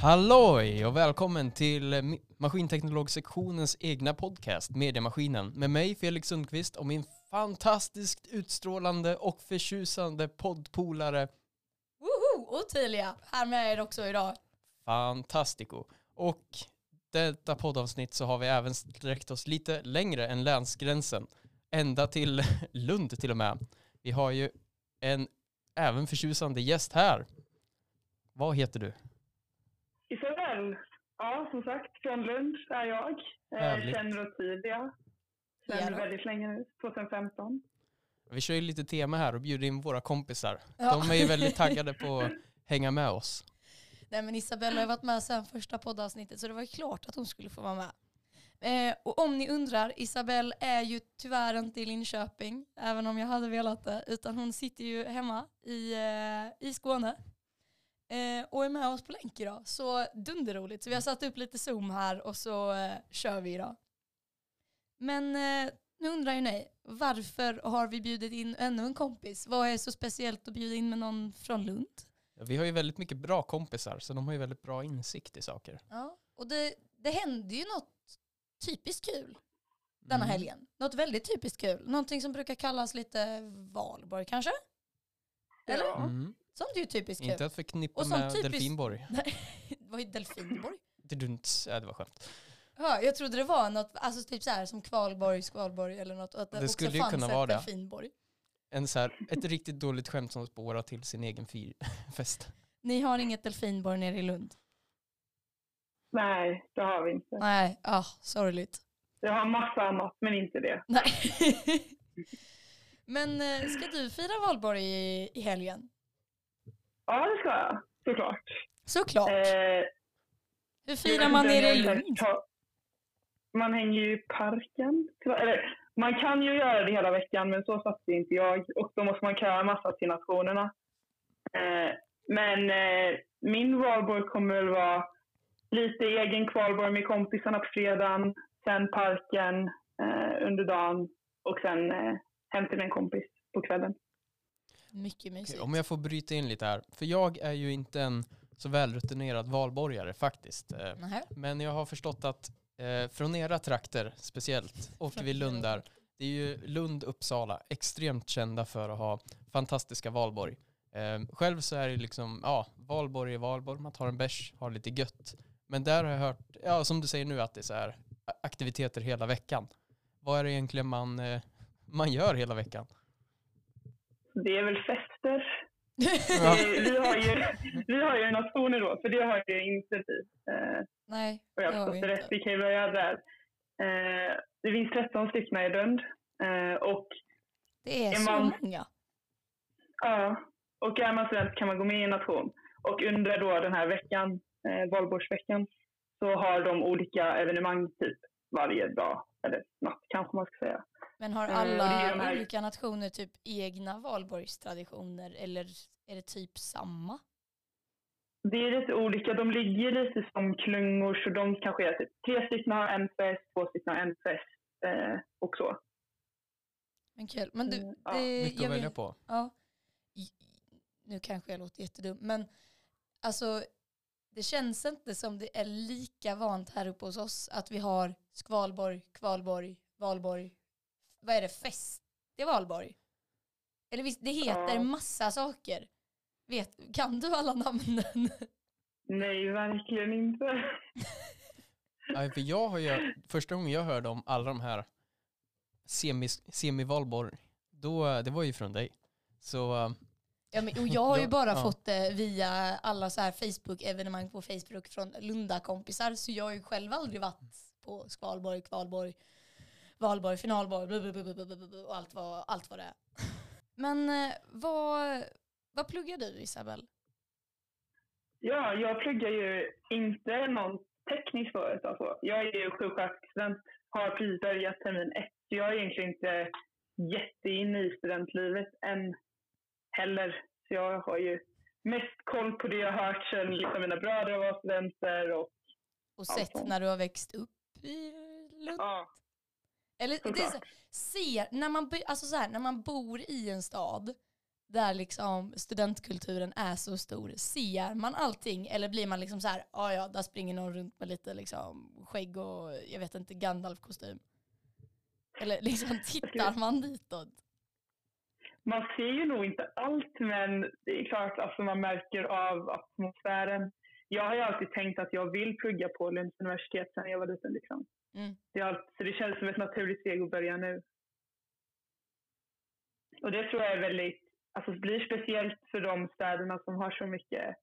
Halloj och välkommen till Maskinteknologsektionens egna podcast Mediamaskinen med mig Felix Sundqvist och min fantastiskt utstrålande och förtjusande poddpolare Woho! Ottilia! Här med er också idag. Fantastico. Och detta poddavsnitt så har vi även sträckt oss lite längre än länsgränsen. Ända till Lund till och med. Vi har ju en även förtjusande gäst här. Vad heter du? Isabel, ja som sagt från Lund är jag. Eh, Härligt. känner. Ja Sedan då. väldigt länge nu, 2015. Vi kör ju lite tema här och bjuder in våra kompisar. Ja. De är ju väldigt taggade på att hänga med oss. Nej men Isabella har ju varit med sedan första poddavsnittet så det var ju klart att hon skulle få vara med. Eh, och om ni undrar, Isabelle är ju tyvärr inte i Linköping, även om jag hade velat det, utan hon sitter ju hemma i, eh, i Skåne. Eh, och är med oss på länk idag. Så dunderroligt. Så vi har satt upp lite zoom här och så eh, kör vi idag. Men eh, nu undrar ju ni, varför har vi bjudit in ännu en kompis? Vad är så speciellt att bjuda in med någon från Lund? Vi har ju väldigt mycket bra kompisar så de har ju väldigt bra insikt i saker. Ja, och det, det hände ju något typiskt kul denna Mm. helgen. Något väldigt typiskt kul. Någonting som brukar kallas lite valborg kanske? Eller? Ja. Mm. Sånt är ju typiskt kul. Inte att förknippa med typiskt- Delfinborg. Vad är delfinborg? Det, dumt, ja, det var skönt. Ja, jag trodde det var något, alltså typ så här som kvalborg, skvalborg eller något. och Att det, Det skulle ju kunna vara det. delfinborg. En så här, ett riktigt dåligt skämt som spårar till sin egen firfest. Ni har inget delfinborg nere i Lund? Nej, det har vi inte. Nej, ah, sorgligt. Jag har massa annat, men inte det. Nej. Men eh, ska du fira valborg i, i helgen? Ja, det ska jag. Såklart. Såklart. Eh, Hur firar man nere i Lund? Man hänger ju i parken. Eller, man kan ju göra det hela veckan, men så satte inte jag. Och då måste man köra en massa till nationerna. Eh, men eh, min valborg kommer väl vara lite egen kvalborg med kompisarna på fredagen. Sen parken eh, under dagen och sen eh, hem till en kompis på kvällen. Mycket mysigt. Okej, om jag får bryta in lite här. För jag är ju inte en så välrutinerad valborgare faktiskt. Eh, Nähä. Men jag har förstått att eh, från era trakter speciellt och vid Lund där, det är ju Lund, Uppsala, extremt kända för att ha fantastiska valborg. Eh, själv så är det liksom, ja, valborg är valborg, man tar en bärs, har lite gött. Men där har jag hört, ja som du säger nu att det är så här aktiviteter hela veckan. Vad är det egentligen man, eh, man gör hela veckan? Det är väl fester. Ja. Eh, vi, har ju, vi har ju nationer då, för det har ju inte vi. Eh, Nej, och jag har förstått det rätt. Vi kan ju börja där. Eh, det finns 13 stycken i Lund. Eh, och, Det är Är så man- många. ja, och är man student kan man gå med i en nation. Och under då den här veckan, eh, valborgsveckan, så har de olika evenemang typ varje dag. Eller natt kanske man ska säga. Men har Eh, alla här- olika nationer typ egna valborgstraditioner eller är det typ samma? Det är lite olika. De ligger lite som klungor, så de kanske är typ tre stycken har en fest, två stycken har en fest eh, och så. Men kul. Men du, Mm, ja, det, Mycket jag att välja vet- på. Ja. Nu kanske jag låter jättedum, men alltså det känns inte som det är lika vant här uppe hos oss att vi har skvalborg, kvalborg, valborg. Vad är det? Festivalborg? Eller visst, det heter Ja. massa saker. Vet, kan du alla namnen? Nej, verkligen inte. Nej, för jag har ju, första gången jag hörde om alla de här semi, semi-valborg, då, det var ju från dig. Så eh, Ja, men, och jag har ju Ja, bara ja. fått det via alla så här Facebook-evenemang på Facebook från Lunda-kompisar. Så jag har ju själv aldrig varit på Skvalborg, Kvalborg, Valborg, Finalborg och allt vad, allt vad det är. Men eh, vad, vad pluggar du Isabel? Ja, jag pluggar ju inte någon teknisk. Alltså. Jag är ju sjuksköterskestudent, har precis börjat termin ett. Så jag är egentligen inte jätteinne i studentlivet än heller. Så jag har ju mest koll på det jag har hört sedan liksom mina bröder var studenter. Och, Och sett när du har växt upp i Lund? ja, Eller det är så, ser, när, man, alltså så här, när man bor i en stad där liksom studentkulturen är så stor, ser man allting eller blir man liksom så här, ja ja, där springer någon runt med lite liksom skägg och jag vet inte, Gandalf-kostym. Eller liksom tittar man ditåt? Man ser ju nog inte allt, men det är klart alltså man märker av atmosfären. Jag har ju alltid tänkt att jag vill plugga på Lunds universitet sedan jag var liten. Liksom. Mm. Det, är allt, så det känns som ett naturligt steg att börja nu. Och det tror jag är väldigt, alltså det blir speciellt för de städerna som har så mycket,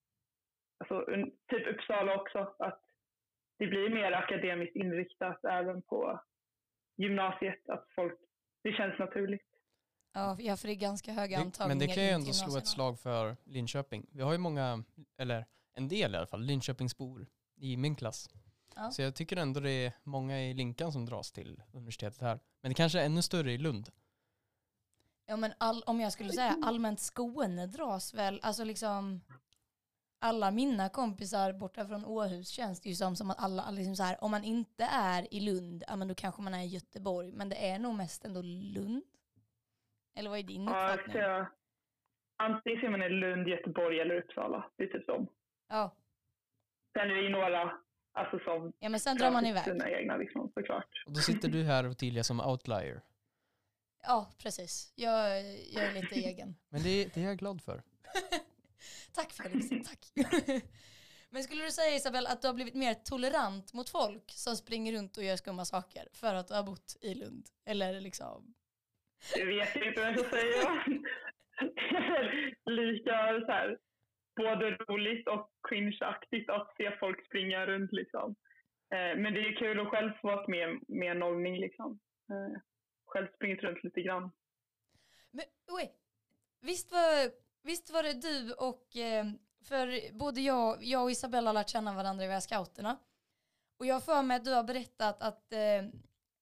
alltså un- typ Uppsala också, att det blir mer akademiskt inriktat även på gymnasiet, att folk, det känns naturligt. Ja, ja, för det är ganska höga antagningar men det kan ju ändå slå ett slag för Linköping. Vi har ju många, eller en del i alla fall, Linköpingsbor i min klass. Ja. Så jag tycker ändå det är många i Linkan som dras till universitetet här. Men det kanske är ännu större i Lund. Ja men all, om jag skulle säga allmänt Skåne dras väl, alltså liksom alla mina kompisar borta från Åhus känns det ju som, som att alla, liksom så här, om man inte är i Lund, ja men då kanske man är i Göteborg, men det är nog mest ändå Lund. Eller vad är din Ja, uppfattning? jag, antingen ser man i Lund, Göteborg eller Uppsala. Det är typ så. Ja. Sen är det ju några alltså, som ja, men sen drar man iväg. sina egna liksom, såklart. Och då sitter du här Ottilia som outlier. Ja, precis. Jag, jag är lite egen. Men det, det är jag glad för. Tack Felix, tack. Men skulle du säga Isabel att du har blivit mer tolerant mot folk som springer runt och gör skumma saker för att du har bott i Lund? Eller liksom... Det vet jag inte vad jag ska säga. Lika så här, både roligt och cringeaktigt att se folk springa runt liksom. Eh, men det är kul att själv få vara med med en nollning liksom. Eh, själv springit runt lite grann. Men oj, visst var, visst var det du och... Eh, för både jag, jag och Isabella har lärt känna varandra i scouterna. Och jag har för mig att du har berättat att eh,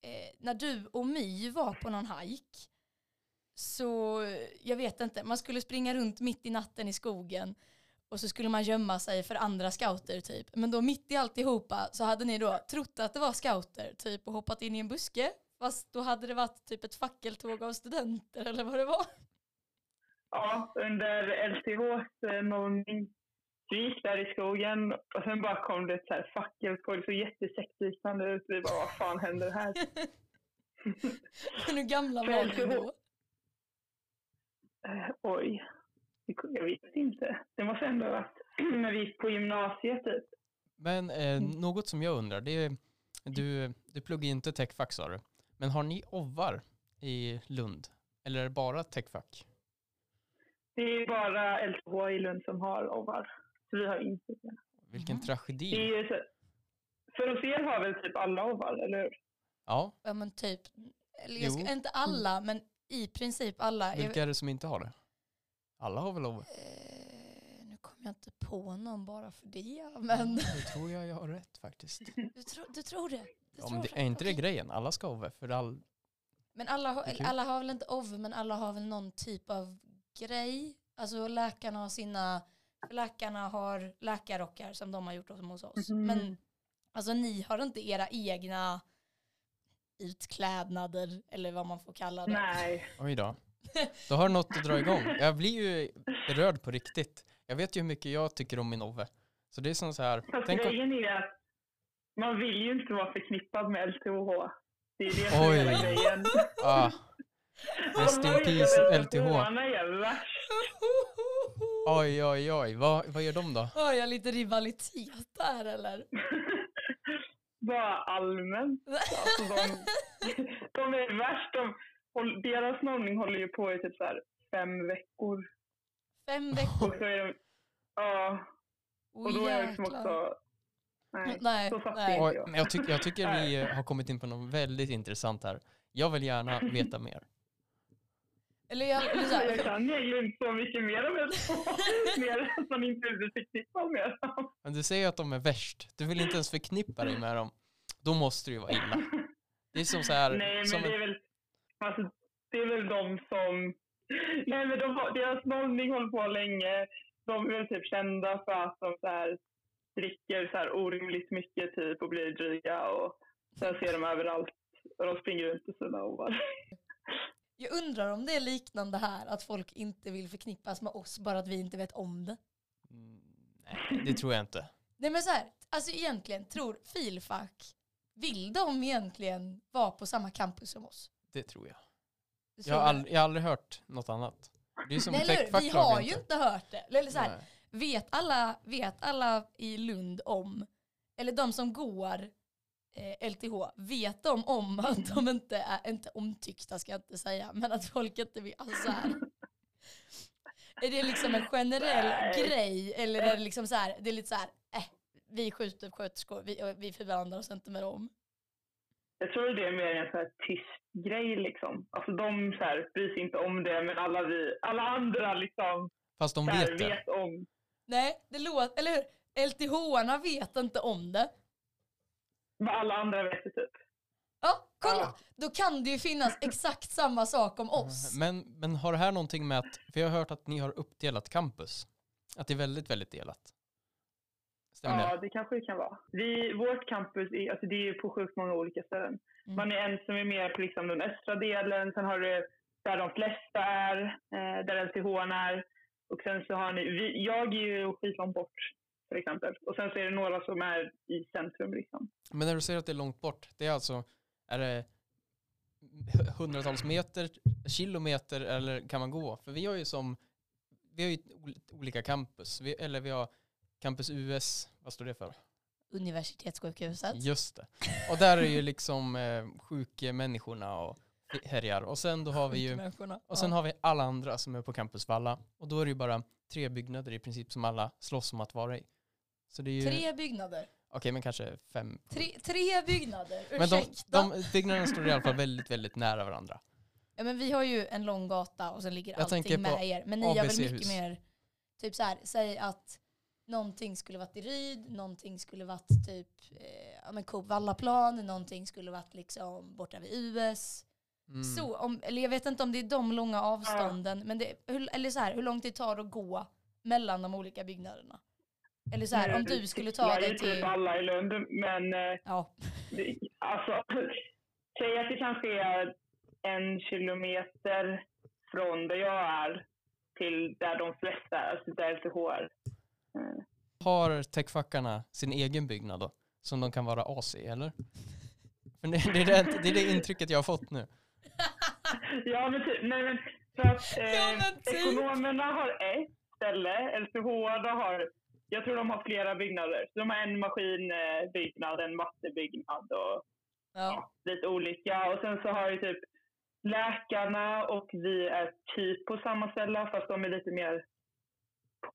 eh, när du och My var på någon hike så, jag vet inte, man skulle springa runt mitt i natten i skogen och så skulle man gömma sig för andra scouter typ. Men då mitt i alltihopa så hade ni då trott att det var scouter typ och hoppat in i en buske. Fast då hade det varit typ ett fackeltåg av studenter eller vad det var. Ja, under LTHs nollning. Vi gick där i skogen och sen bara kom det ett så här fackeltåg. Det såg jättesektliknande ut. Vi bara, vad fan händer här? Men hur gamla var ni då? Eh, oj, jag vet inte. Det måste ändå ha varit när vi gick på gymnasiet typ. Men eh, något som jag undrar, det är, du, du pluggar inte techfack sa du. Men har ni ovvar i Lund? Eller är det bara techfack? Det är bara LTH i Lund som har ovar. Så vi har inte det. Vilken det tragedi. är ju så, för hos er har väl typ alla ovar, eller hur? Ja, Ja men typ, eller jag ska, inte alla men i princip alla. Vilka är det som inte har det? Alla har väl ovvar? eh, nu kommer jag inte på någon bara för det. Men Det tror jag jag har rätt faktiskt. du, tror, du tror det? Du Ja, tror det, är inte det grejen? Alla ska ovvar för all... Men alla har, alla har väl inte OV, men alla har väl någon typ av grej. Alltså läkarna har sina, läkarna har läkarrockar som de har gjort hos oss. Mhm. Men alltså ni har inte era egna utklädnader eller vad man får kalla det. Nej. Oj då. Då har du något att dra igång. Jag blir ju berörd på riktigt. Jag vet ju hur mycket jag tycker om min Ove. Så det är som så här, Fast tänk om, grejen är att man vill ju inte vara förknippad med LTH. Det är det som är Oj. hela grejen. ah, Rest in peace, LTH. Är oj oj oj, vad, vad gör de då? Har jag lite rivalitet där eller? Bara allmänt. Alltså de, de är värst. De, deras nollning håller ju på i typ så här fem veckor. Fem veckor. Och så är de, ja, Oh, och då är jag liksom också... Nej, Nej, så nej. Oj, jag. men jag, tyck, jag tycker vi har kommit in på något väldigt intressant här. Jag vill gärna veta mer. Eller jag, eller så Jag här, kan egentligen inte så mycket mer om LTH. mer att man inte vill bli förknippad med dem. Men du säger att de är värst. Du vill inte ens förknippa dig med dem. Då måste det ju vara illa. Det är som så här, Nej, men som det är väl, alltså, det är väl de som... Nej, men de, deras nollning håller på länge. De är väl typ kända för att de så här, dricker så här orimligt mycket typ och blir dryga och sen ser de överallt och de springer runt i sina ovar. Jag undrar om det är liknande här, att folk inte vill förknippas med oss bara att vi inte vet om det. Mm, nej, det tror jag inte. Nej men så här, alltså egentligen tror Filfack, vill de egentligen vara på samma campus som oss? Det tror jag. Jag har, aldrig, jag har aldrig hört något annat. Det är som Nej? Vi har ju inte hört det. Eller så här, vet, alla, vet alla i Lund om, eller de som går eh, LTH, vet de om att de inte är, inte omtyckta ska jag inte säga, men att folk inte vill, alltså så här. Är det liksom en generell Nej. grej eller är det liksom så här, det är lite så här, eh, vi skjuter sköterskor, vi, vi förvandlar oss inte med dem. Jag tror det är mer en så här tyst grej liksom. Alltså de så här, bryr sig inte om det, men alla, vi, alla andra liksom Fast de vet det. vet om. Nej, det låter, eller hur? LTH-arna vet inte om det. Men alla andra vet det typ. Ja, kolla! Ja. Då kan det ju finnas exakt samma sak om oss. Men, men har det här någonting med att, för jag har hört att ni har uppdelat campus. Att det är väldigt, väldigt delat. Stämmer Ja, det? kanske det kan vara. Vi, vårt campus är, alltså det är på sjukt många olika ställen. Mm. Man är en som är mer på liksom den östra delen, sen har du där de flesta är, eh, där LTH är. Och sen så har ni, vi, jag är ju skitlångt bort till exempel. Och sen så är det några som är i centrum liksom. Men när du säger att det är långt bort, det är alltså, är det hundratals meter, kilometer eller kan man gå? För vi har ju som, vi har ju ol- olika campus, vi, eller vi har campus US, vad står det för? Universitetssjukhuset. Just det. Och där är ju liksom eh, sjukmänniskorna och härjar. Och sen då har vi ju, och sen har vi alla andra som är på campus Valla. Och då är det ju bara tre byggnader i princip som alla slåss om att vara i. Så det är ju, Tre byggnader. okej men kanske fem. Tre, tre byggnader, Men de, ursäkta. de byggnaderna står i alla fall väldigt, väldigt nära varandra. Ja, men vi har ju en lång gata och sen ligger Jag allting på med er. Men ni har väl ABC-hus. mycket mer, typ så här, säg att någonting skulle varit i Ryd, någonting skulle varit typ eh, ja, men Coop Vallaplan, någonting skulle varit liksom borta vid US. Mm. Så, om, eller jag vet inte om det är de långa avstånden, men det, hur, eller så här, hur lång tid tar det att gå mellan de olika byggnaderna? Eller så här, om du skulle ta Jag är dig typ till... alla i Lund, men eh, Ja, det, alltså, säg att det kanske är en kilometer från där jag är till där de flesta alltså där LTH är. Har techfackarna sin egen byggnad då? Som de kan vara AC eller? För det, det, är det, det är det intrycket jag har fått nu. Ja, men typ, nej men för att eh, Ja, men typ. ekonomerna har ett ställe, LTH då har, jag tror de har flera byggnader. Så de har en maskinbyggnad, en mattebyggnad och ja. lite olika. Och sen så har ju typ läkarna och vi är typ på samma ställe fast de är lite mer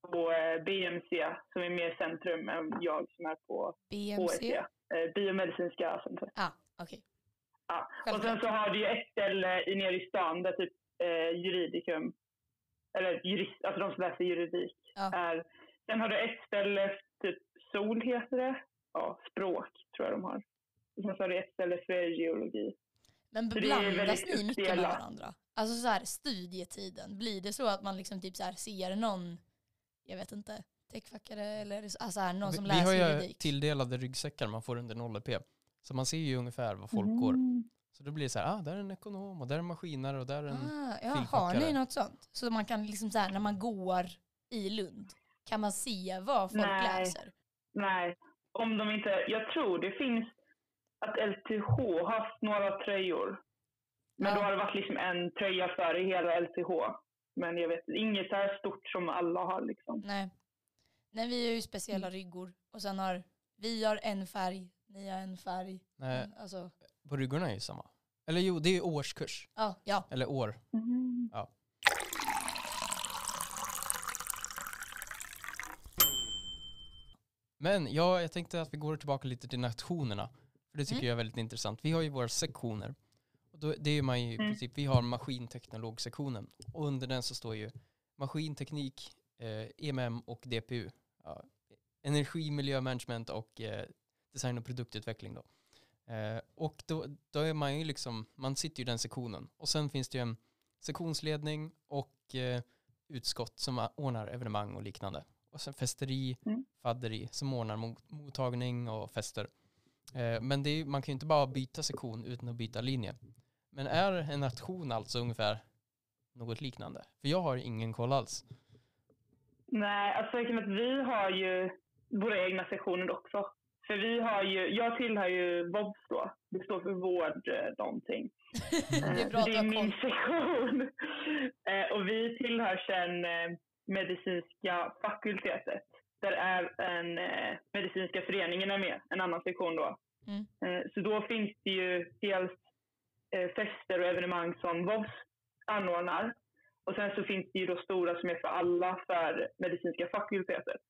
på eh, BMC som är mer centrum än jag som är på HSC. BMC? Eh, biomedicinska centrum. Ah, okej. Ja. Och sen så har du ju ett ställe i nere i stan där typ eh, juridikum, eller jurist, alltså de som läser juridik Ja. är. Sen har du ett ställe, typ SOL heter det. Ja, språk tror jag de har. Och sen så har du ett ställe för geologi. Men väldigt ni mycket med varandra? Alltså så här, studietiden, blir det så att man liksom typ så här ser någon, jag vet inte, techfackare eller så- alltså här, någon som vi, vi har läser ju juridik? tilldelade ryggsäckar man får under 0 p Så man ser ju ungefär vad folk går. Mm. Så då blir det så här, ah, där är en ekonom och där är en maskinare och där är en... Ah, ja, har ni något sånt? Så man kan liksom så här, när man går i Lund, kan man se vad folk Nej. läser? Nej, om de inte... Jag tror det finns att LTH har haft några tröjor. Men Ja. då har det varit liksom en tröja för i hela LTH. Men jag vet inget så här stort som alla har liksom. Nej. Nej, vi har ju speciella Mm. ryggor och sen har vi har en färg, ni har en färg. Nej, Mm, Alltså, på ryggorna är ju samma. Eller jo, det är ju årskurs. ja, ja. Eller år. Men ja, jag tänkte att vi går tillbaka lite till nationerna. För det tycker Mm. jag är väldigt intressant. Vi har ju våra sektioner. Då, det är man ju i Mm. princip, vi har maskinteknologsektionen. Och under den så står ju maskinteknik, eh, EMM och DPU. Ja, energi, miljömanagement och eh, design och produktutveckling då. Eh, och då, då är man ju liksom, man sitter ju i den sektionen. Och sen finns det ju en sektionsledning och eh, utskott som ordnar evenemang och liknande. Och sen festeri, Mm. fadderi som ordnar mot, mottagning och fester. Eh, men är, man kan ju inte bara byta sektion utan att byta linje. Men är en nation alltså ungefär något liknande? För jag har ingen koll alls. Nej, alltså att vi har ju våra egna sektioner också. För vi har ju, jag tillhör ju VOVS då. Det står för vård eh, någonting. Det är bra Eh, att det är min sektion. Eh, och vi tillhör sen eh, medicinska fakultetet. Där är en eh, medicinska föreningen är med, en annan sektion då. Mm. Så då finns det ju dels fester och evenemang som VOVS anordnar. Och sen så finns det ju då stora som är för alla för medicinska fakultetet.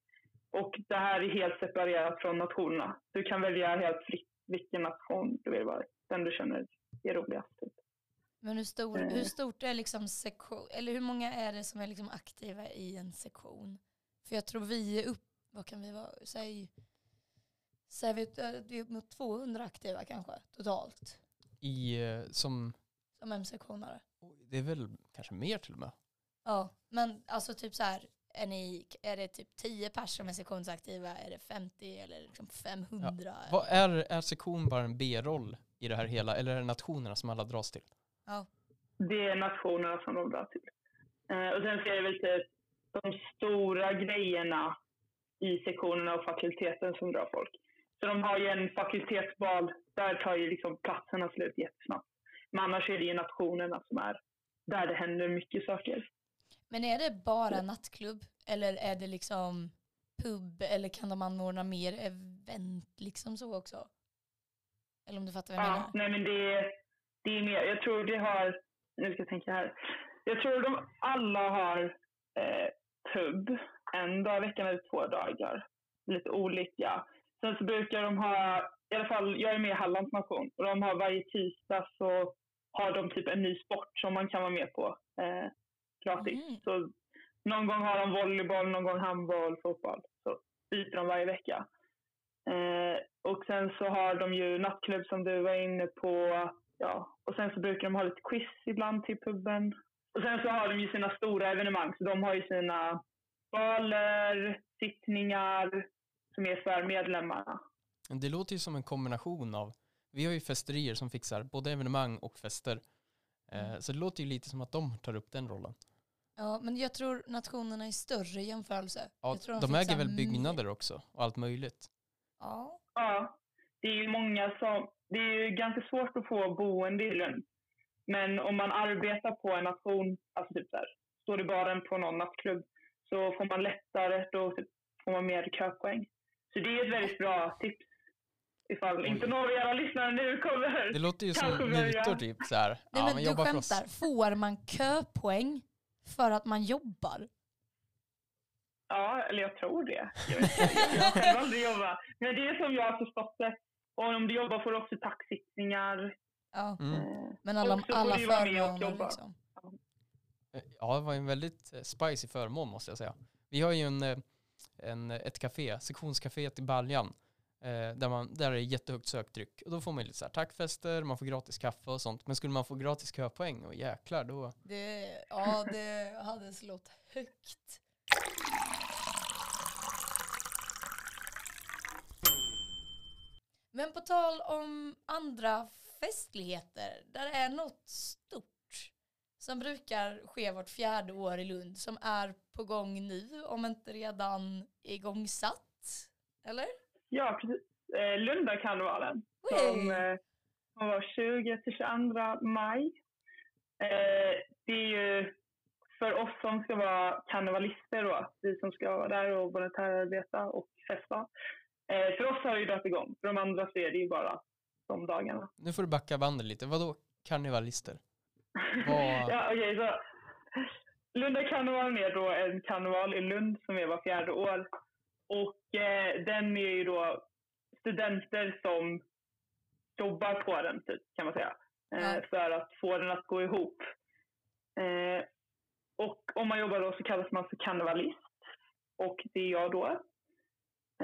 Och det här är helt separerat från nationerna. Du kan välja helt fritt vilken nation du vill vara. Den du känner är roligast. Typ. Men hur, stor, Eh. hur stort är liksom sektion, eller hur många är det som är liksom aktiva i en sektion? För jag tror vi är upp, vad kan vi vara, säg, säg vi, eh, det är upp mot 200 aktiva kanske totalt I, eh, som, som M-sektionare. det är väl kanske mer till och med. Ja, men alltså typ så här, är, ni, är det typ 10 personer som är sektionsaktiva, är det 50 eller liksom 500? Vad är, är sektion bara en B-roll i det här hela? Eller är det nationerna som alla dras till? Ja. Det är nationerna som de drar till. Eh, och sen så är det väl typ de stora grejerna i sektionerna och fakulteten som drar folk. Så de har ju en fakultetsbal, där tar ju liksom platserna slut jättesnabbt. Men annars är det ju nationerna som är där det händer mycket saker. Men är det bara nattklubb eller är det liksom pub eller kan de anordna mer event liksom så också? Eller om du fattar vad jag Ja, menar? nej men det, är- det är mer, jag tror det har, nu ska jag tänka här. Jag tror de alla har eh, pub en dag i veckan eller två dagar. Lite olika. Sen så brukar de ha, i alla fall jag är med i Hallands nation och de har varje tisdag så har de typ en ny sport som man kan vara med på eh, gratis. Mhm. Så någon gång har de volleyboll, någon gång handboll, fotboll. Så byter de varje vecka. Eh, och sen så har de ju nattklubb som du var inne på. Ja. Och sen så brukar de ha lite quiz ibland till puben. Och sen så har de ju sina stora evenemang. Så de har ju sina baler, sittningar som är för medlemmarna. Det låter ju som en kombination av, vi har ju festerier som fixar både evenemang och fester. Eh, Så det låter ju lite som att de tar upp den rollen. Ja, men jag tror nationerna är större i jämförelse. Ja, jag tror de fixar äger väl byggnader också och allt möjligt. Ja. Ja, det är ju många som... Det är ju ganska svårt att få boende i Lund. Men om man arbetar på en nation, alltså typ där, står i baren på någon nattklubb, så får man lättare, då typ får man mer köpoäng. Så det är ett väldigt bra tips. Ifall inte några av era lyssnare nu kommer. Det låter ju som mutor typ så här. Nej, Ja, men men du skämtar. Får man köpoäng för att man jobbar? Ja, eller jag tror det. Jag, vet inte. jag har själv aldrig jobbat. Men det är som jag har förstått det. Och om du jobbar får du också taxittningar. Ja, Mm. Eh, men alla, alla du ju vara med och förmåner liksom. Eh, Ja, det var en väldigt eh, spicy förmån måste jag säga. Vi har ju en, eh, en, ett café, sektionscaféet i Baljan, eh, där, man, där är det jättehögt söktryck. Och då får man lite så här tackfester, man får gratis kaffe och sånt. Men skulle man få gratis köpoäng, och jäklar då... Det, ja, det hade slått högt. Men på tal om andra festligheter, där det är något stort som brukar ske vart fjärde år i Lund som är på gång nu, om inte redan igångsatt. Eller? Ja, precis. Eh, Lundakarnevalen som eh, som var 20 till 22 maj. Eh, det är ju för oss som ska vara karnevalister då, vi som ska vara där och volontärarbeta och festa. Eh, för oss har det ju dragit igång, för de andra så är det ju bara de dagarna. Nu får du backa bandet lite. Vadå karnevalister? Vad- ja, okej, så Lundakarnevalen är då en karneval i Lund som är var fjärde år. Och eh, den är ju då studenter som jobbar på den, typ, kan man säga. Eh, Ja. För att få den att gå ihop. Eh, och om man jobbar då så kallas man för karnevalist. Och det är jag då.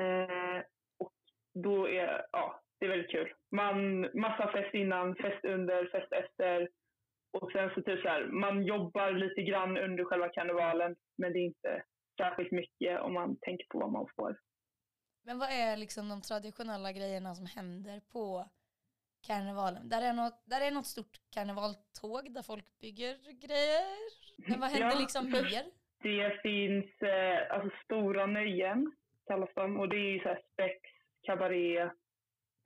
Eh, och då är, ja, det är väldigt kul. Man, massa fest innan, fest under, fest efter. Och sen så typ så här, man jobbar lite grann under själva karnevalen, men det är inte särskilt mycket om man tänker på vad man får. Men vad är liksom de traditionella grejerna som händer på karnevalen. Där är, något, där är något stort karnevaltåg där folk bygger grejer. Men vad händer Ja. liksom mer? Det finns eh, alltså stora nöjen, kallas de. Och det är ju så här spex, kabaré,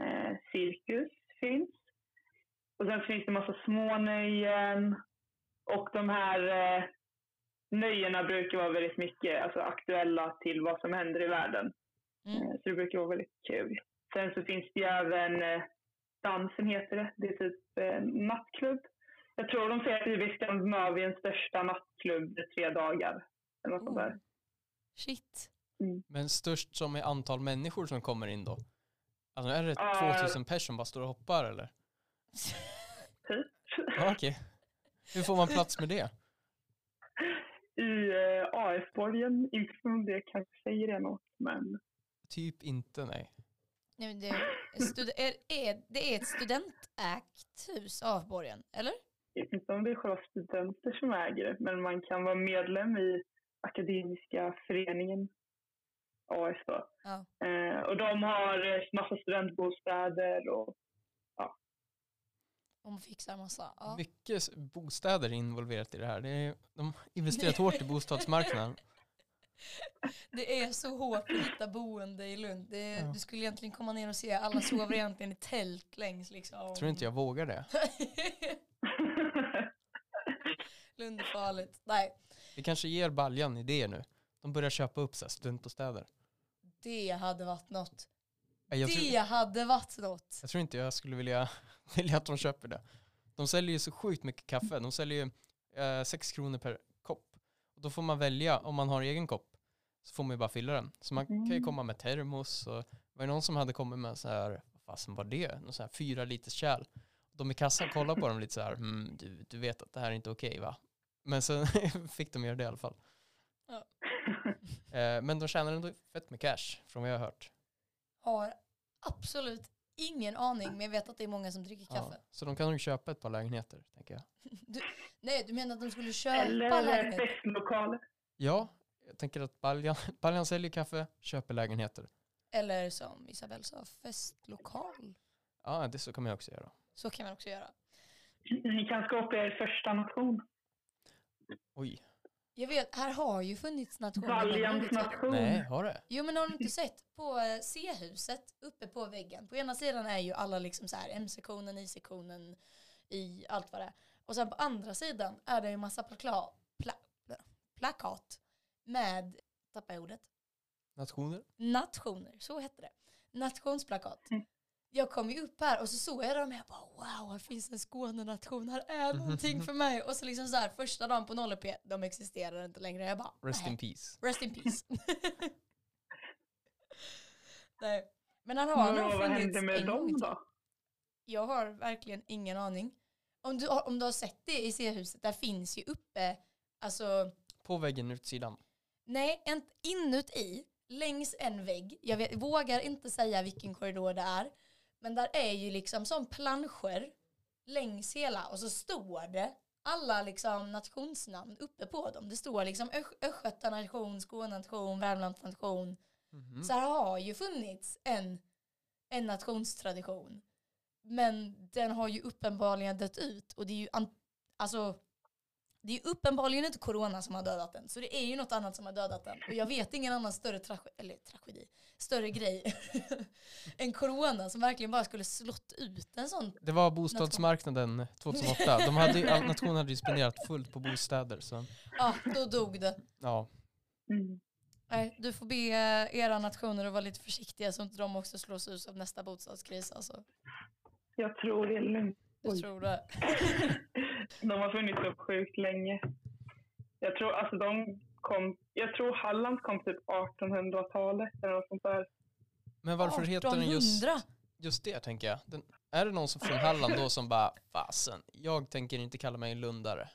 eh, cirkus finns. Och sen finns det massa små nöjen. Och de här eh, nöjena brukar vara väldigt mycket alltså, aktuella till vad som händer i världen. Mm. Eh, så det brukar vara väldigt kul. Sen så finns det ju även eh, dansen heter det. Det är typ eh, nattklubb. Jag tror de säger att det är Skandinaviens största nattklubb i tre dagar. Eller något. Oh. Shit. Men störst som är antal människor som kommer in då? Alltså är det Ja. 2000 personer som bara står och hoppar eller? Typ. Ja, okej. Hur får man plats med det? I eh, AF-borgen, inte som det kanske säger det något, men Typ inte, nej. Nej, men det, är, stud- är, är, det är ett studentägt hus, Avborgen, eller? jag vet inte om det är själva studenter som äger det, men man kan vara medlem i Akademiska föreningen, AF då. Ja. Eh, och de har eh, massa studentbostäder och Om man fixar massa. Ja. Mycket bostäder är involverat i det här. Det är, de investerat hårt i bostadsmarknaden. Det är så hårt att hitta boende i Lund. Det, Ja. Du skulle egentligen komma ner och se, alla sover egentligen i tält längs liksom. Tror inte jag vågar det. Lund är farligt. Nej, Vi kanske ger Baljan idéer nu. De börjar köpa upp så här studentbostäder. det hade varit något. Jag tror, det hade varit något. jag tror inte jag skulle vilja, vilja att de köper det. De säljer ju så sjukt mycket kaffe. De säljer ju eh, 6 kronor per kopp. Och då får man välja, om man har egen kopp, så får man ju bara fylla den. Så man kan ju Mm. komma med termos och var det någon som hade kommit med så här, vad fasen var det? Någon så här fyra liters kärl. De i kassan kollade på dem lite så här, mm, du, du vet att det här är inte okej va? Men sen fick de göra det i alla fall. Ja. Eh, men de tjänar ändå fett med cash, från vad jag har hört. Har absolut ingen aning, men jag vet att det är många som dricker Ja, kaffe. så de kan nog köpa ett par lägenheter, tänker jag. Nej, du menar att de skulle köpa Eller eh, lägenhet? festlokaler. Ja, jag tänker att Baljan, Baljan säljer kaffe, köper lägenheter. Eller som Isabelle sa, festlokal. Ja, det så kan man också göra. Så kan man också göra. Ni kan skapa er första nation. Jag vet, här har ju funnits nationer. tiden. nation. nej, har det? Jo men har du inte sett på eh, C-huset uppe på väggen? På ena sidan är ju alla liksom så här M-sektionen, I-sektionen, i allt vad det är. Och sen på andra sidan är det ju massa plakla, pla, plakat med, tappar jag ordet, Nationer? nationer, så hette det. Nationsplakat. Jag kom ju upp här och så såg jag dem och jag bara wow, här finns en Skånenation, här är någonting för mig. Och så liksom så här första dagen på 0P, de existerar inte längre. Jag bara Rest nej. in peace. Rest in peace. Nej. Men han har nog Och vad funnits hände med dem då? Jag har verkligen ingen aning. Om du, om du har sett det i C-huset, där finns ju uppe, alltså, På väggen utsidan. nej, inuti, längs en vägg, jag vet, vågar inte säga vilken korridor det är, men där är ju liksom som planscher längs hela och så står det alla liksom nationsnamn uppe på dem. Det står liksom Östgö- Östgötanation, Skånenation, Värmlandsnation. Mhm. Så här har ju funnits en, en nationstradition. Men den har ju uppenbarligen dött ut och det är ju alltså det är ju uppenbarligen inte corona som har dödat den. Så det är ju något annat som har dödat den. Och jag vet ingen annan större tragedi, eller tragedi, större grej än corona som verkligen bara skulle slått ut en sån. Det var bostadsmarknaden 2008. De hade, nationen hade ju spenderat fullt på bostäder. Så, Ja, då dog det. ja. Mm. Nej, du får be eh, era nationer att vara lite försiktiga så inte de också slås ut av nästa bostadskris. Alltså. Jag tror det är lugnt. Jag Oj. tror det. De har funnits så sjukt länge. Jag tror, alltså de kom, jag tror Halland kom typ 1800-talet eller något sånt där. Men varför heter den just, 1800? just det, tänker jag? Den, är det någon som från Halland då som bara, fasen, jag tänker inte kalla mig en lundare.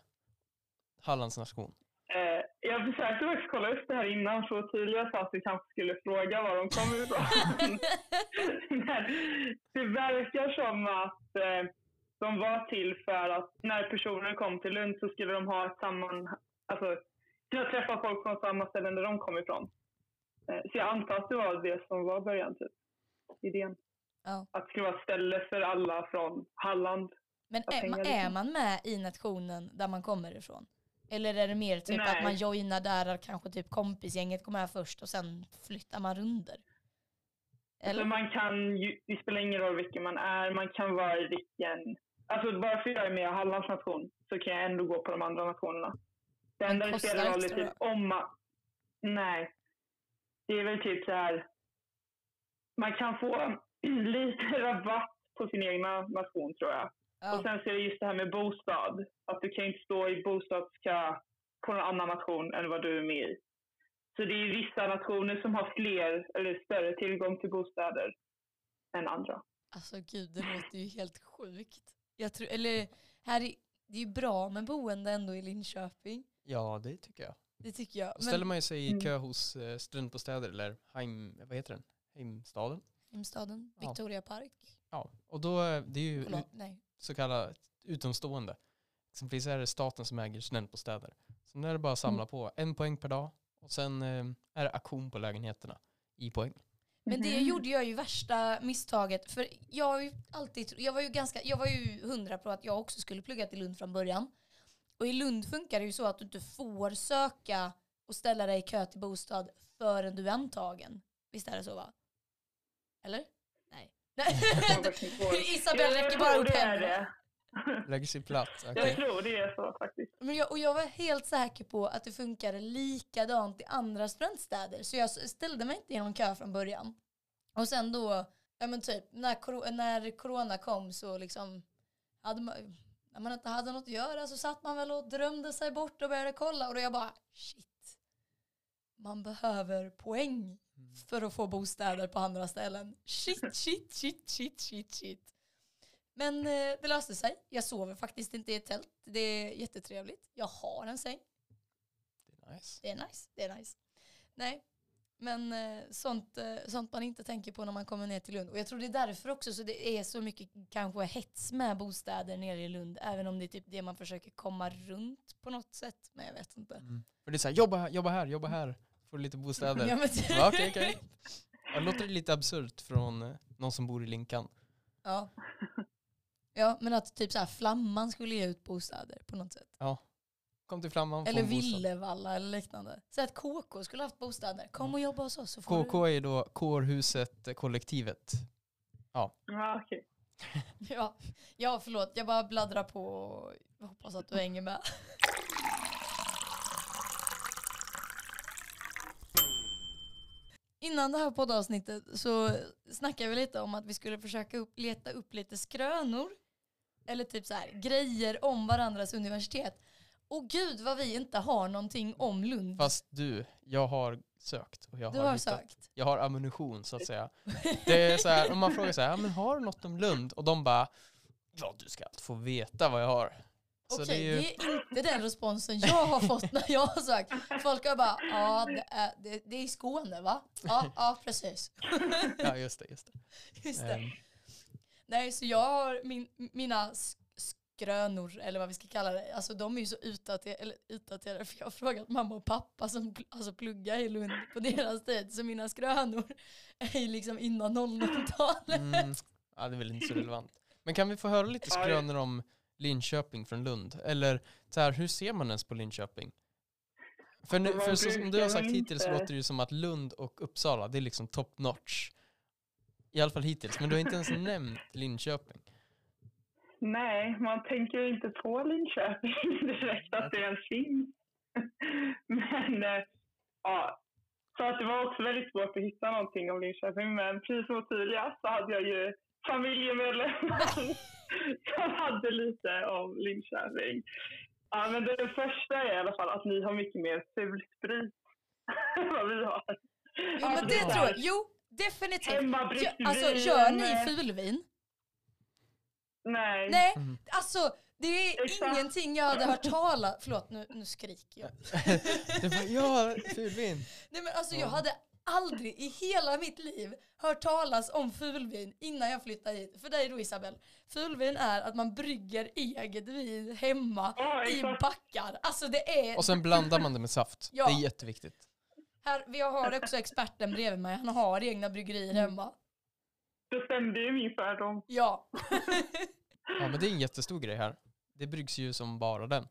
Hallands nation. Eh, jag försökte faktiskt kolla upp det här innan så Ottilia sa att vi kanske skulle fråga var de kom ifrån. Men det verkar som att eh, de var till för att när personer kom till Lund så skulle de ha ett samman... Alltså, kunna träffa folk från samma ställen där de kom ifrån. Eh, så jag antar att det var det som var början, typ. Idén. Ja. Att det skulle vara ett ställe för alla från Halland. Men är, man- är man med i nationen där man kommer ifrån? Eller är det mer typ Nej. att man joinar där kanske typ kompisgänget kommer med först och sen flyttar man runder? Eller? Eller? man kan ju, det spelar ingen roll vilken man är, man kan vara i vilken... Alltså bara för att jag är med i Hallands nation så kan jag ändå gå på de andra nationerna. Det enda det spelar roll är typ om man... Nej. Det är väl typ så här... Man kan få lite rabatt på sin egna nation tror jag. Och Ja. sen så är det just det här med bostad. Att du kan inte stå i bostadskö på någon annan nation än vad du är med i. Så det är vissa nationer som har fler eller större tillgång till bostäder än andra. Alltså gud, det låter ju helt sjukt. Jag tror, eller här är, det är ju bra med boende ändå i Linköping. Ja, det tycker jag. Det tycker jag. Då ställer Men man ju sig i Mm. kö hos eh, studentbostäder eller Heim, vad heter den? Heimstaden. Heimstaden, Ja. Victoria Park. Ja, och då, eh, det är ju Kolla, ut- nej. så kallat utomstående. Exempelvis är det staten som äger studentbostäder. Så nu är det bara att samla Mm. på en poäng per dag och sen eh, är det auktion på lägenheterna i poäng. Men det Mhm. gjorde jag ju värsta misstaget. För jag har ju alltid, jag var ju ganska, jag var ju hundra på att jag också skulle plugga till Lund från början. Och i Lund funkar det ju så att du inte får söka och ställa dig i kö till bostad förrän du är antagen. Visst är det så va? Eller? Nej. Jag räcker bara upp händerna. Lägger sig platt. Jag okej. tror det är så faktiskt. Men jag, och jag var helt säker på att det funkade likadant i andra studentstäder. Så jag ställde mig inte i någon kö från början. Och sen då, ja men typ, när, när corona kom så liksom, hade man, när man inte hade något att göra så satt man väl och drömde sig bort och började kolla. Och då jag bara, shit. Man behöver poäng för att få bostäder på andra ställen. Shit, shit, shit, shit, shit, shit. Men eh, det löste sig. Jag sover faktiskt inte i ett tält. Det är jättetrevligt. Jag har en säng. Det är nice. Det är nice. Det är nice. Nej, men eh, sånt, eh, sånt man inte tänker på när man kommer ner till Lund. Och jag tror det är därför också så det är så mycket kanske hets med bostäder nere i Lund. Även om det är typ det man försöker komma runt på något sätt. Men jag vet inte. Mm. För det är så här, jobba här, jobba här, jobba här. Får lite bostäder. Ja, men, Ja, okej. Ja, Det låter lite absurt från eh, någon som bor i Linkan. ja. Ja, men att typ så här Flamman skulle ge ut bostäder på något sätt. Kom till Flamman, Eller. Villevalla eller liknande. Så att KK skulle haft bostäder. Kom och jobba hos oss så får KK är ju då kårhuset, kollektivet. Ja, okej. du... Ja. ja, förlåt. Jag bara bladdrar på och hoppas att du hänger med. Innan det här poddavsnittet så snackade vi lite om att vi skulle försöka upp, leta upp lite skrönor. Eller typ så här, grejer om varandras universitet. Och gud vad vi inte har någonting om Lund. Fast du, jag har sökt och jag du har, har hittat. sökt. Jag har ammunition så att säga. Det är så här, om man frågar så här, men har du något om Lund? Och de bara, ja du ska få veta vad jag har. Okej, det är ju, det är inte den responsen jag har fått när jag har sökt. Folk har bara, ja det är, det, det är i Skåne va? Ja, ja precis. ja just det, just det. Just det. Ehm, Nej, så jag har min, mina sk- skrönor, eller vad vi ska kalla det, alltså de är ju så utdaterade, eller utdaterade för jag har frågat mamma och pappa som alltså, pluggar i Lund på deras tid, så mina skrönor är ju liksom innan 00-talet. mm, ja, det är väl inte så relevant. Men kan vi få höra lite skrönor om Linköping från Lund? Eller så här, hur ser man ens på Linköping? För, nu, för så som du har sagt hittills så låter det ju som att Lund och Uppsala, det är liksom top notch. I alla fall hittills, men du har inte ens nämnt Linköping. Nej, man tänker ju inte på Linköping direkt att det ens finns. Men eh, ja, så att det var också väldigt svårt att hitta någonting om Linköping. Men precis som Ottilia så hade jag ju familjemedlemmar som hade lite om Linköping. Ja, men det första är i alla fall att ni har mycket mer fulsprit än vad vi har. Jo men det tror jag, jo definitivt. Gö- Alltså gör ni eh, fulvin? Nej. Nej, Mm. alltså det är Exakt. ingenting jag hade hört talas Förlåt nu, nu skriker jag. Ja, fulvin. Nej men alltså jag Ja. hade aldrig i hela mitt liv hört talas om fulvin innan jag flyttade hit. För dig då Isabel, fulvin är att man brygger eget vin hemma Ja, i exakt. backar. Alltså det är, Och sen blandar man det med saft. Ja. Det är jätteviktigt. Här, vi har också experten bredvid mig, han har egna bryggerier Mm. hemma. då stämde ju min fördom. Ja. Ja men det är en jättestor grej här. Det bryggs ju som bara den.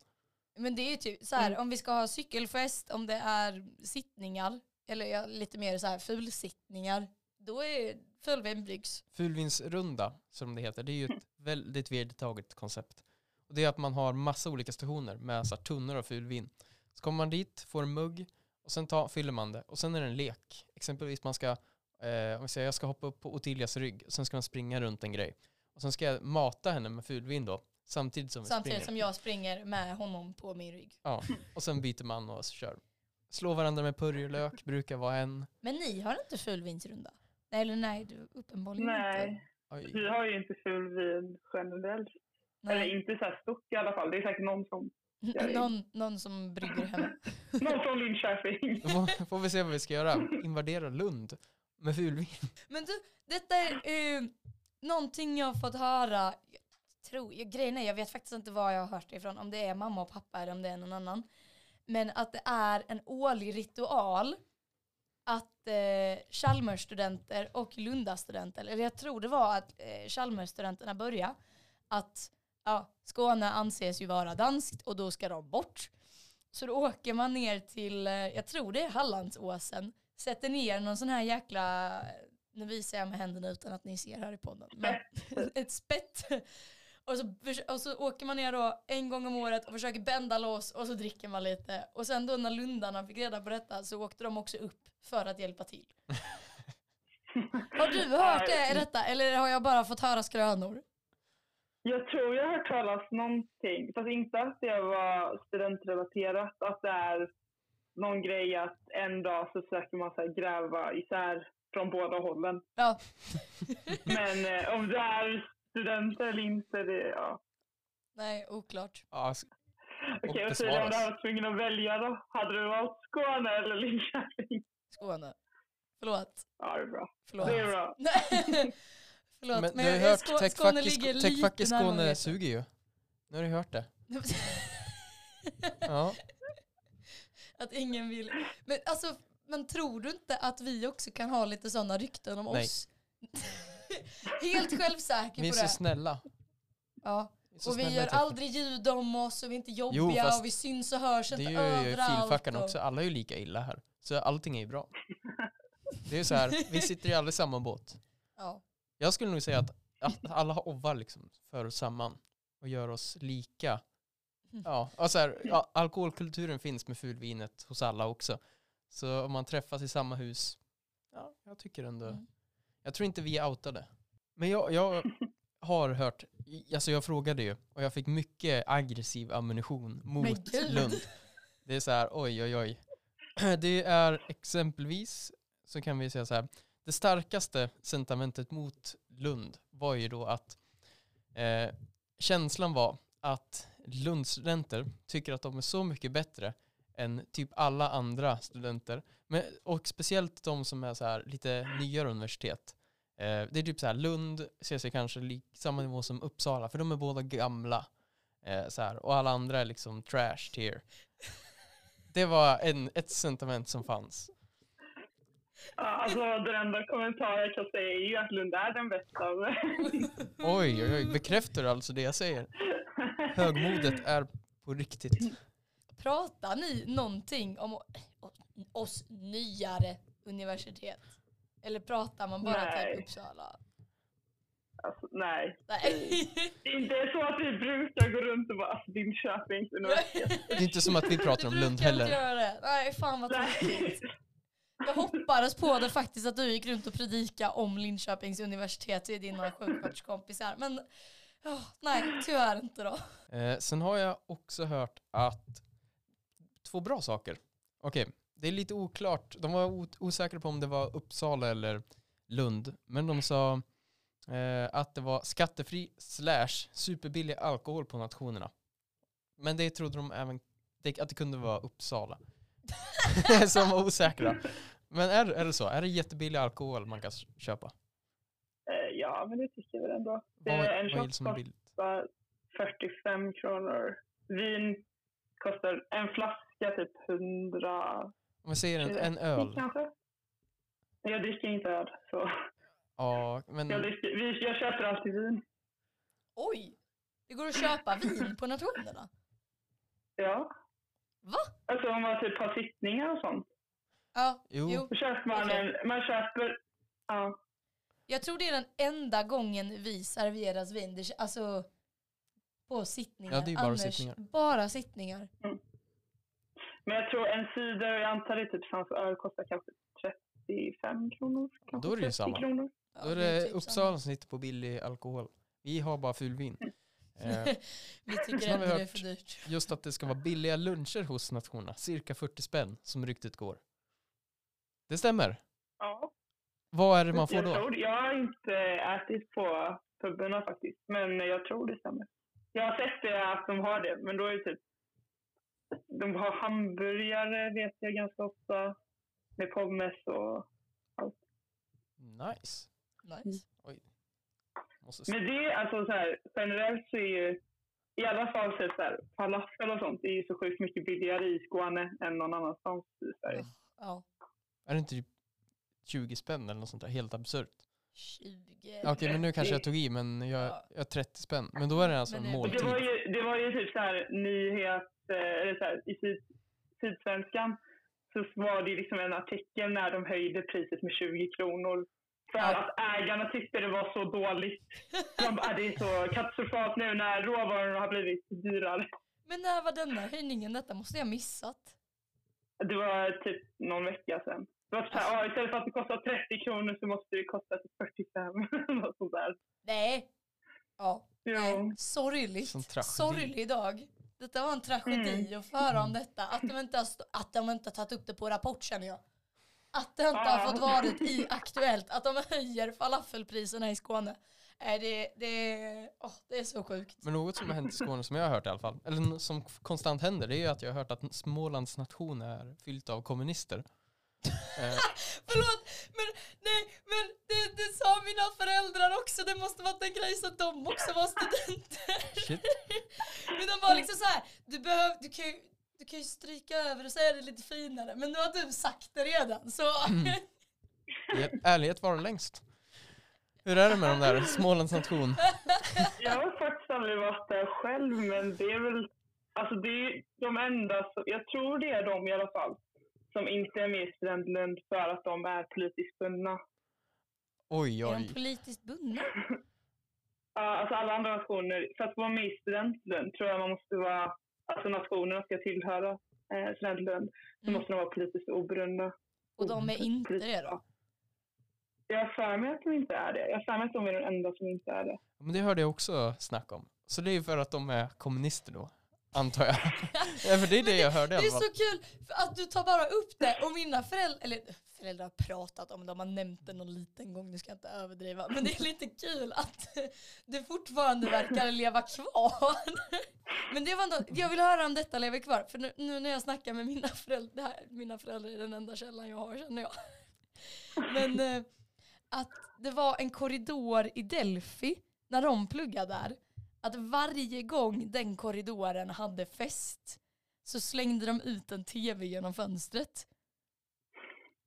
Men det är ju typ så här, Mm. om vi ska ha cykelfest, om det är sittningar, eller ja, lite mer så här fulsittningar, då är fullvin bryggs. Fulvinsrunda, som det heter, det är ju ett väldigt vedertaget koncept. Och det är att man har massa olika stationer med så här, tunnor av fulvin. Så kommer man dit, får en mugg och sen tar, fyller man det. Och sen är det en lek. Exempelvis man ska, eh, om vi säger jag ska hoppa upp på Ottilias rygg, och sen ska man springa runt en grej. Och sen ska jag mata henne med fulvin då, samtidigt som Samtidigt springer. som jag springer med honom på min rygg. Ja, och sen byter man och kör. Slå varandra med purjolök brukar vara en. Men ni har inte fullvinsrunda? Nej, eller nej, du uppenbarligen inte. Nej, vi har ju inte fulvin generellt. Eller Nej. inte så här stort i alla fall. Det är säkert någon som, Någon, någon som brygger hemma. någon från Linköping. Får, får vi se vad vi ska göra. Invadera Lund med fulvin. Men du, detta är eh, någonting jag har fått höra. Jag tror, jag, grejen är, jag vet faktiskt inte var jag har hört det ifrån. Om det är mamma och pappa eller om det är någon annan. Men att det är en årlig ritual att eh, Chalmersstudenter och Lundastudenter, eller jag tror det var att eh, Chalmersstudenterna började, att ja, Skåne anses ju vara danskt och då ska de bort. Så då åker man ner till, eh, jag tror det är Hallandsåsen, sätter ner någon sån här jäkla, nu visar jag med händerna utan att ni ser här i podden, men ett spett. Och så, och så åker man ner då en gång om året och försöker bända loss och så dricker man lite. Och sen då när lundarna fick reda på detta så åkte de också upp för att hjälpa till. Har du hört det, detta eller har jag bara fått höra skrönor? Jag tror jag har hört talas någonting, fast inte att det var studentrelaterat, att det är någon grej att en dag så försöker man så här gräva isär från båda hållen. Ja, Men eh, om det är studenter eller inte, det, ja. nej oklart. Ja, Okej, Och och Celia, om du hade varit tvungen att välja då? Hade du valt Skåne eller Linköping? Skåne. Förlåt. Ja, det är bra. Förlåt. Det är bra. Förlåt, men, men, du har hört, Skå- Skåne i, ligger Sk- Techfack i lite Skåne suger ju. Nu har du hört det. Ja. Att ingen vill. Men alltså, men tror du inte att vi också kan ha lite sådana rykten om Nej. oss? Helt självsäker Vi är på så det. snälla. Ja. Vi är så Och vi i gör aldrig ljud om oss och vi är inte jobbiga Jo, och vi syns och hörs Det inte gör ju överallt. filfackarna och- också. Alla är ju lika illa här. Så allting är ju bra. Det är ju så här, vi sitter ju alla i samma båt. Ja. Jag skulle nog säga att, att alla hovar liksom för oss samman och gör oss lika. Mm. Ja, och så här, ja, alkoholkulturen finns med fulvinet hos alla också. Så om man träffas i samma hus, ja, jag tycker ändå, Mm. jag tror inte vi är outade. Men jag, jag har hört, alltså jag frågade ju och jag fick mycket aggressiv ammunition mot. Lund. Det är så här, oj oj oj. Det är exempelvis, så kan vi säga så här, det starkaste sentimentet mot Lund var ju då att eh, känslan var att Lundstudenter tycker att de är så mycket bättre än typ alla andra studenter. Men, och speciellt de som är så här lite nyare universitet. Eh, det är typ så här, Lund ser sig kanske lik, samma nivå som Uppsala, för de är båda gamla. Eh, så här, och alla andra är liksom trash tier. Det var en, ett sentiment som fanns. Ja, alltså, den enda kommentar jag kan säga är ju att Lund är den bästa. Oj, oj, oj, bekräftar du alltså det jag säger? Högmodet är på riktigt. Pratar ni någonting om oss nyare universitet? Eller pratar man bara Nej. typ Uppsala? Alltså, nej. Nej. Det är inte så att vi brukar gå runt och bara alltså, Linköpings universitet. Det är inte som att vi pratar om Lund heller. Göra det. Nej, fan vad Nej. tråkigt. Jag hoppades på det faktiskt att du gick runt och predika om Linköpings universitet till dina sjuksköterskompisar. Men oh, nej, tyvärr inte då. Eh, sen har jag också hört att två bra saker. Okej, det är lite oklart. De var osäkra på om det var Uppsala eller Lund. Men de sa eh, att det var skattefri slash superbillig alkohol på nationerna. Men det trodde de även att det kunde vara Uppsala. Så de var osäkra. Men är, är det så? Är det jättebillig alkohol man kan köpa? Eh, Ja, men det tycker jag väl ändå. Det är vad en shot som kostar 45 kronor. Vin kostar en flaska typ 100 Om vi säger en, en öl. kanske. Jag dricker inte öl, så Ja, men Jag, dricker, vi, jag köper alltid vin. Oj! Det går att köpa vin på nationerna. Ja. Va? Alltså om man typ har sittningar och sånt. Ja, Jo. jo. Då köper man Okej. en, man köper, ja. Jag tror det är den enda gången vi serveras vin. Det, alltså på sittningar. Ja, det är bara Annars, sittningar. Bara sittningar. Men jag tror en cider, jag antar det typ samma öl kostar kanske 35 kronor. Kanske Då är det ju 30 samma. Kronor. Ja, Då är det typ Uppsala som sitter på billig alkohol. Vi har bara fulvin. Mm. Eh. Vi tycker ändå det är för dyrt. just att det ska vara billiga luncher hos nationerna. Cirka 40 spänn som ryktet går. Det stämmer. Ja. Vad är det man får jag, då? tror, jag har inte ätit på pubarna faktiskt, men jag tror det stämmer. Jag har sett det att de har det, men då är det typ... De har hamburgare, vet jag, ganska ofta. Med pommes och... Nice. Nice. Måste Men det, alltså så här, generellt så är ju... I alla fall så, är det så här, falafel och sånt är ju så sjukt mycket billigare i Skåne än någon annanstans i Sverige. Ja, Är det inte typ 20 spänn eller något sånt där? Helt absurt. 20. Okej, men nu kanske jag tog i, men jag, Ja. jag har 30 spänn. Men då är det alltså en måltid. det, var ju, det var ju typ så här nyhet, eh, eller så här, i syd, Sydsvenskan så var det ju liksom en artikel när de höjde priset med 20 kronor. För Ja. att ägarna tyckte det var så dåligt. De bara, "Ah, det är så katastrofalt nu när råvarorna har blivit dyrare. Men när var denna höjningen? Detta måste jag missat. Det var typ någon vecka sedan. Det var så här, "Ah, istället för att det kostar 30 kronor så måste det kosta typ 45. Något sånt där. Nej. Ja. Nej. Sorgligt. Sorglig dag. Detta var en tragedi Mm. att få höra om detta. Att de inte har, stå- att de inte har tagit upp det på Rapport känner jag. Att det inte har fått varit i Aktuellt. Att de höjer falafelpriserna i Skåne. Nej, det, det, åh, det är så sjukt. Men något som har hänt i Skåne som jag har hört i alla fall, eller som konstant händer, det är ju att jag har hört att Smålands nation är fyllt av kommunister. Eh, Förlåt, men nej, men det, det sa mina föräldrar också. Det måste varit en grej så att de också var studenter. Shit. Men de var liksom så här, du, behöv, du, kan ju, du kan ju stryka över och säga det lite finare. Men nu har du sagt det redan. Så i- ärlighet var längst. Hur är det med de där Smålands nation? Jag har faktiskt aldrig varit där själv, men det är väl... Alltså det är de enda, som, jag tror det är de i alla fall, som inte är med i Studentlund för att de är politiskt bundna. Oj, är de oj. politiskt bundna? Ja, alltså alla andra nationer, för att vara med i Studentlund tror jag man måste vara, alltså nationerna ska tillhöra eh, Studentlund, så Mm. måste de vara politiskt oberoende. Och de är inte det då? Jag har för mig att de inte är det. Jag har för mig att de är de enda som inte är det. Men det hörde jag också snack om. Så det är ju för att de är kommunister då, antar jag. ja, för det är det jag hörde Det är så kul att du tar bara upp det och mina föräldrar, eller föräldrar har pratat om det, de har nämnt det någon liten gång, nu ska jag inte överdriva. Men det är lite kul att det fortfarande verkar leva kvar. Men det var ändå, jag vill höra om detta lever kvar. För nu, nu när jag snackar med mina föräldrar, det här, mina föräldrar är den enda källan jag har känner jag. Men eh, att det var en korridor i Delphi när de pluggade där. Att varje gång den korridoren hade fest så slängde de ut en tv genom fönstret.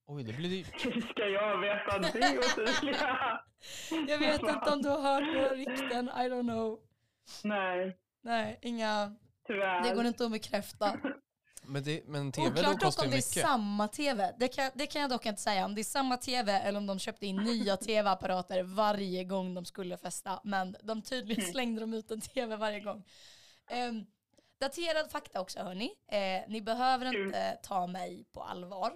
Oj, det blir dyrt. Hur ska jag veta det, Ottilia? Jag vet inte om du har hört några rykten, I don't know. Nej, Nej, inga, tyvärr. det går inte att bekräfta. Men, det, men tv då Oklart dock kostar om ju det är mycket. samma tv. Det kan, det kan jag dock inte säga. Om det är samma tv eller om de köpte in nya tv-apparater varje gång de skulle festa. Men de tydligen Mm. slängde de ut en tv varje gång. Ehm, daterad fakta också hörni. Eh, ni behöver inte ta mig på allvar.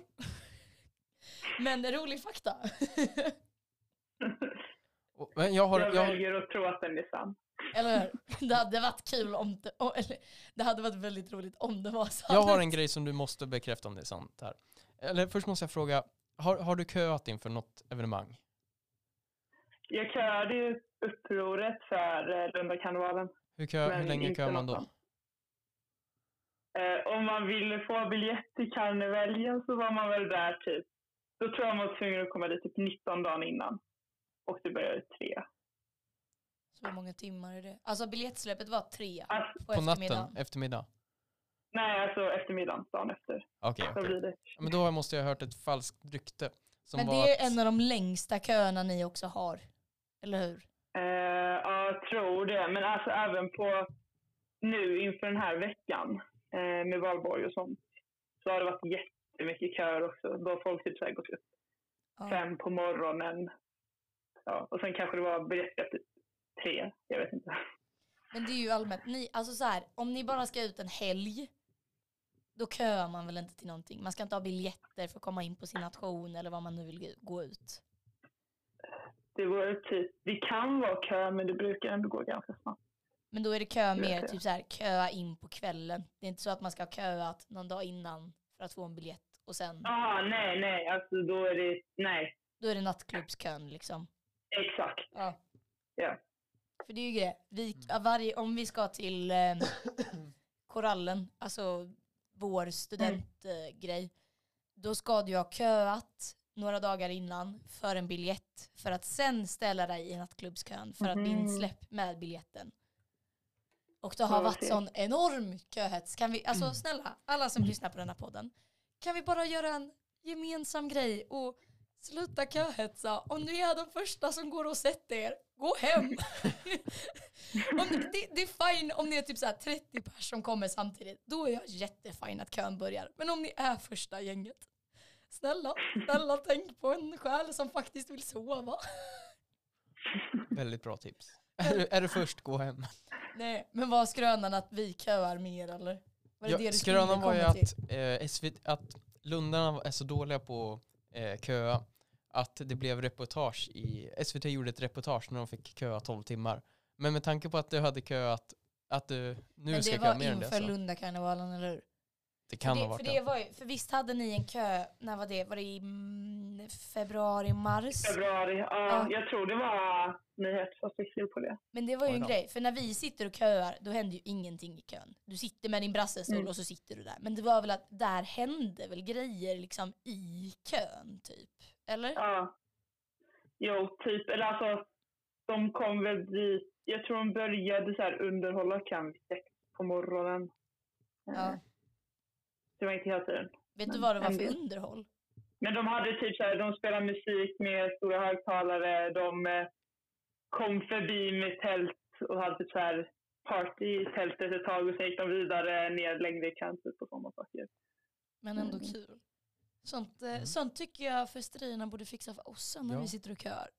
Men rolig fakta. Men jag har, jag jag, väljer att tro att den är sann. eller hur? Det hade varit kul om det, eller, det hade varit väldigt roligt om det var sant. jag har en grej som du måste bekräfta om det är sant här. Eller först måste jag fråga, har, har du köat inför något evenemang? Jag körde ju upproret för eh, Lundakarnevalen. Hur, kö, hur länge köar man då? Eh, om man ville få biljett till karnevaljen så var man väl där typ. Då tror jag man var tvungen att komma dit typ 19 dagar innan. Och det började tre. Så hur många timmar är det? Alltså biljettsläppet var tre Alltså, på, På natten? Eftermiddag? nej, alltså eftermiddagen, dagen efter. Okej, okej. blir det. Ja, Men då måste jag ha hört ett falskt rykte Som Men var det är att- en av de längsta köerna ni också har. Eller hur? Eh, ja, jag tror det. Men alltså även på nu inför den här veckan eh, med valborg och sånt så har det varit jättemycket köer också. Då har folk typ så här gått upp Ja. fem på morgonen. Ja, och sen kanske det var berättigat tre. Jag vet inte. Men det är ju allmänt, ni, alltså så här, om ni bara ska ut en helg, då köar man väl inte till någonting. Man ska inte ha biljetter för att komma in på sin nation eller vad man nu vill gå ut. Det, var typ, det kan vara kö, men det brukar ändå gå ganska snabbt. Men då är det kö mer typ så här, köa in på kvällen. Det är inte så att man ska ha köat någon dag innan för att få en biljett och sen, Jaha, nej, nej. Alltså då är det, nej. då är det nattklubbskön liksom. Exakt. Ja. Ja. För det är ju det, vi, ja, varje, om vi ska till eh, Korallen, alltså vår studentgrej, då ska du ha köat några dagar innan för en biljett för att sen ställa dig i nattklubbskön för att bli Mhm. insläppt med biljetten. Och det har Ja, varit sån enorm köhets. Kan vi, alltså Mm. snälla, alla som lyssnar på den här podden, kan vi bara göra en gemensam grej och sluta köhetsa? Om ni är de första som går och sätter er, gå hem! om det, det är fine om ni är typ så här 30 personer som kommer samtidigt, då är jag jättefin att kön börjar. Men om ni är första gänget, snälla, snälla tänk på en själ som faktiskt vill sova. Väldigt bra tips. Är du, är du först, gå hem. Nej, men var skrönan att vi köar mer eller? Var det Ja, det du skrönan var ju att, eh, SVT, att Lundarna är så dåliga på eh, köa att det blev reportage i, SVT gjorde ett reportage när de fick köa 12 timmar. Men med tanke på att du hade köat, att du nu Men ska det köa var mer än det inför så Lundakarnevalen, eller hur? Det kan för, ha det, för, varit det det. var ju, för visst hade ni en kö, när var det? Var det i mm, februari, mars? Februari. Ja, Ja. Jag tror det var nyhetsartikel på det. Men det var ju en grej, för när vi sitter och köar, då händer ju ingenting i kön. Du sitter med din brassestol Mm. och så sitter du där. Men det var väl att där hände väl grejer liksom i kön, typ? Eller? Ja. Jo, typ. Eller alltså, de kom väl dit. Jag tror de började så här underhålla sex på morgonen. Eh, Ja. Det var inte hela tiden. Vet du Men vad det var för del. underhåll? Men de hade typ så här, de spelade musik med stora högtalare. De eh, kom förbi med tält och hade typ så här party i tältet ett tag och sen gick de vidare ner längre i typ och sådana saker. Men ändå Mm. kul. Sånt, eh, sånt tycker jag festerierna borde fixa för oss när Ja. vi sitter och köar.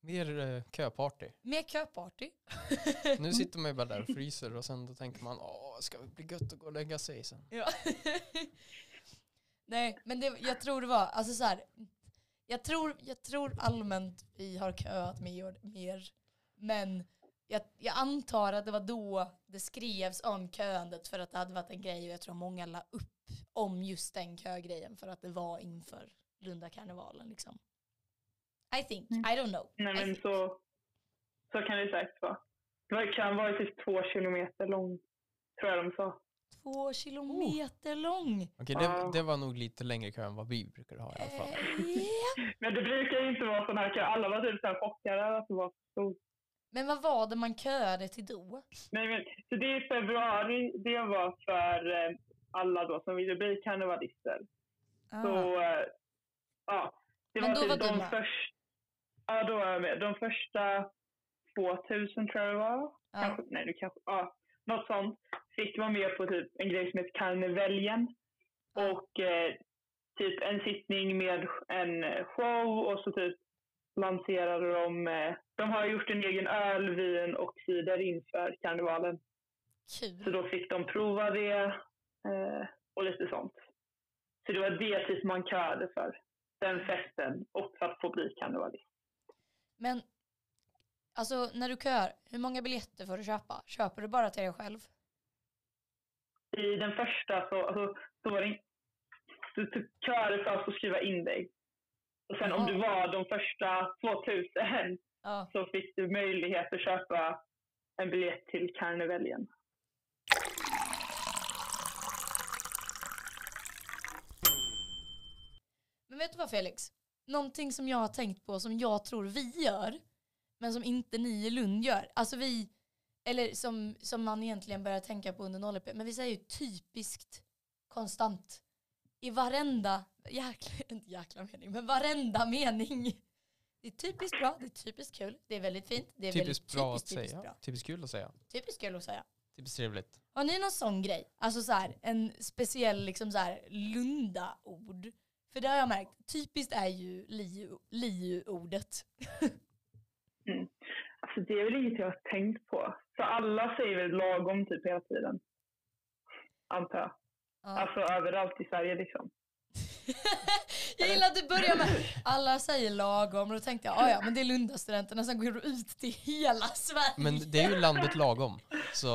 Mer eh, köparty. Mer köparty. Nu sitter man ju bara där och fryser och sen då tänker man åh, ska det bli gött att gå och lägga sig sen? Ja. Nej, men det, jag tror det var, alltså så här, jag tror, jag tror allmänt vi har köat mer, mer men jag, jag antar att det var då det skrevs om köandet för att det hade varit en grej och jag tror många la upp om just den kögrejen för att det var inför Lundakarnevalen liksom. I think, Mm. I don't know. Nej men så, så kan det säkert vara. Det var, kön var ju typ två kilometer lång, tror jag de sa. Två kilometer lång. Okej, Ja. det, det var nog lite längre kö än vad vi brukar ha i alla fall. Eh. Men det brukar ju inte vara sån här kö. Alla var typ så här chockade att det var så stort. Men vad var det man köade till då? Nej, men, så det är februari, det var för eh, alla då som ville bli karnevalister. Ah. Så, eh, ja. Det Men var då typ var du de med? första, ja då var jag med. De första 2000 tror jag det var. Ja. Kanske, nej, det kanske, ja, något sånt. Fick vara med på typ en grej som heter Karneväljen. Ja. Och eh, typ en sittning med en show och så typ lanserade de, eh, de har gjort en egen öl, vin och cider inför karnevalen. Så Kul. då fick de prova det eh, och lite sånt. Så det var det typ man köade för. Den festen och för att få bli karnevalist. Men alltså när du köar, hur många biljetter får du köpa? Köper du bara till dig själv? I den första så, alltså, så var det du typ köade för att få skriva in dig. Och sen om Jaha. du var de första 2000 Ja. så fick du möjlighet att köpa en biljett till karneväljen. Men vet du vad Felix? Någonting som jag har tänkt på som jag tror vi gör, men som inte ni i Lund gör. Alltså vi, eller som, som man egentligen börjar tänka på under 0 men vi säger ju typiskt konstant. i varenda, jäkla, inte jäkla mening, men varenda mening. Det är typiskt bra, det är typiskt kul, det är väldigt fint, det är Typiskt väldigt bra att typiskt, typiskt säga. bra. Typiskt kul att säga. Typiskt kul att säga. Typiskt trevligt. Har ni någon sån grej? Alltså så här, en speciell liksom så här Lunda-ord? För det har jag märkt, typiskt är ju liu- liu-ordet. Alltså det är väl inget jag har tänkt på. För alla säger väl lagom typ hela tiden. Antar jag. Ja. Alltså överallt i Sverige liksom. jag gillar att du börjar med alla säger lagom och då tänkte jag "Ah, ja men det är Lundastudenterna sen går du ut till hela Sverige. Men det är ju landet lagom. Så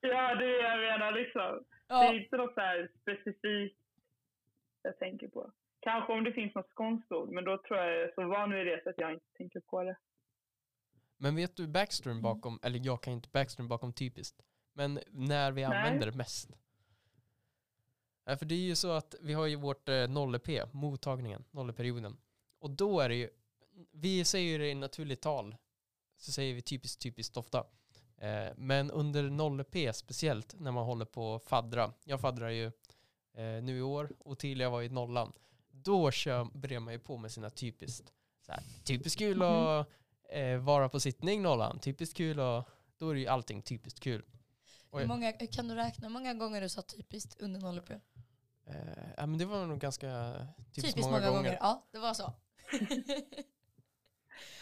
Ja, det är det jag menar liksom. Det ja. är inte något så här specifikt jag tänker på. Kanske om det finns något skånskt ord, men då tror jag jag är så van vid det så att jag inte tänker på det. Men vet du backstory bakom, eller jag kan inte backstory bakom typiskt, men när vi Nej. använder det mest? Ja, för det är ju så att vi har ju vårt eh, 0P, mottagningen, 0perioden. Och då är det ju, vi säger det i naturligt tal, så säger vi typiskt, typiskt ofta. Eh, men under 0P speciellt, när man håller på att faddra, jag faddrar ju eh, nu i år, och Ottilia var i nollan, då kör, börjar man ju på med sina typiskt. Så här, typiskt kul att eh, vara på sittning nollan, typiskt kul och då är det ju allting typiskt kul. Hur många, kan du räkna hur många gånger du sa typiskt under 0 på? Eh, ja, men det var nog ganska typiskt, Typiskt många, gånger. Ja, det var så.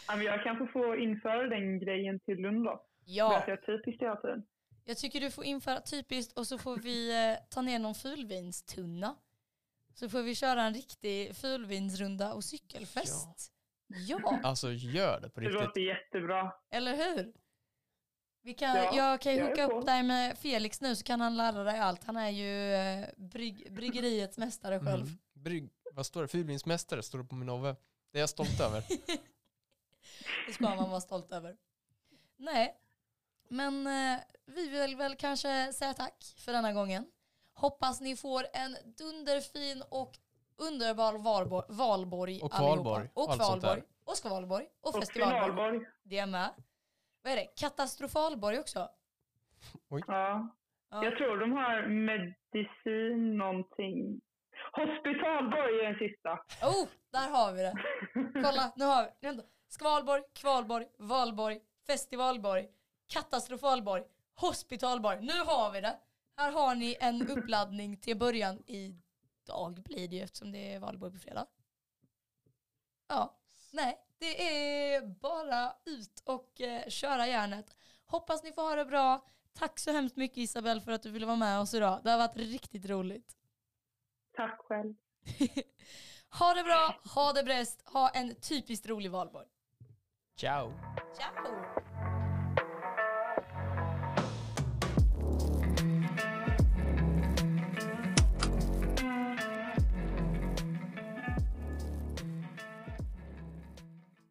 Ja, men jag kanske får införa den grejen till Lund då. ja, Börja säga typiskt hela tiden. jag tycker du får införa typiskt och så får vi eh, ta ner någon fulvinstunna. Så får vi köra en riktig fulvinsrunda och cykelfest. Ja, Alltså gör det på Det riktigt. låter jättebra. eller hur? Vi kan, Ja, jag kan ju hooka upp dig med Felix nu så kan han lära dig allt. Han är ju eh, brygg, bryggeriets mästare själv. Mm. Brygg, vad står det? Fulvinsmästare står det på min OVE. Det är jag stolt över. Det ska man vara stolt över. Nej, men eh, vi vill väl kanske säga tack för denna gången. Hoppas ni får en dunderfin och underbar valborg, valborg Och allihopa. kvalborg, Och kvalborg. Och skvalborg. Och, Och festivalborg. Det är med. Vad är det? Katastrofalborg också. Ja. Ja. Jag tror de har medicin någonting. Hospitalborg är den sista. Oh, där har vi det. Kolla, nu har vi. Skvalborg, kvalborg, valborg, festivalborg, katastrofalborg, hospitalborg. Nu har vi det. Här har ni en uppladdning till början i dag blir det ju eftersom det är valborg på fredag. Ja, nej, det är bara ut och eh, köra järnet. Hoppas ni får ha det bra. Tack så hemskt mycket Isabel för att du ville vara med oss idag. Det har varit riktigt roligt. Tack själv. Ha det bra, ha det bäst, ha en typiskt rolig valborg. Ciao! Ciao!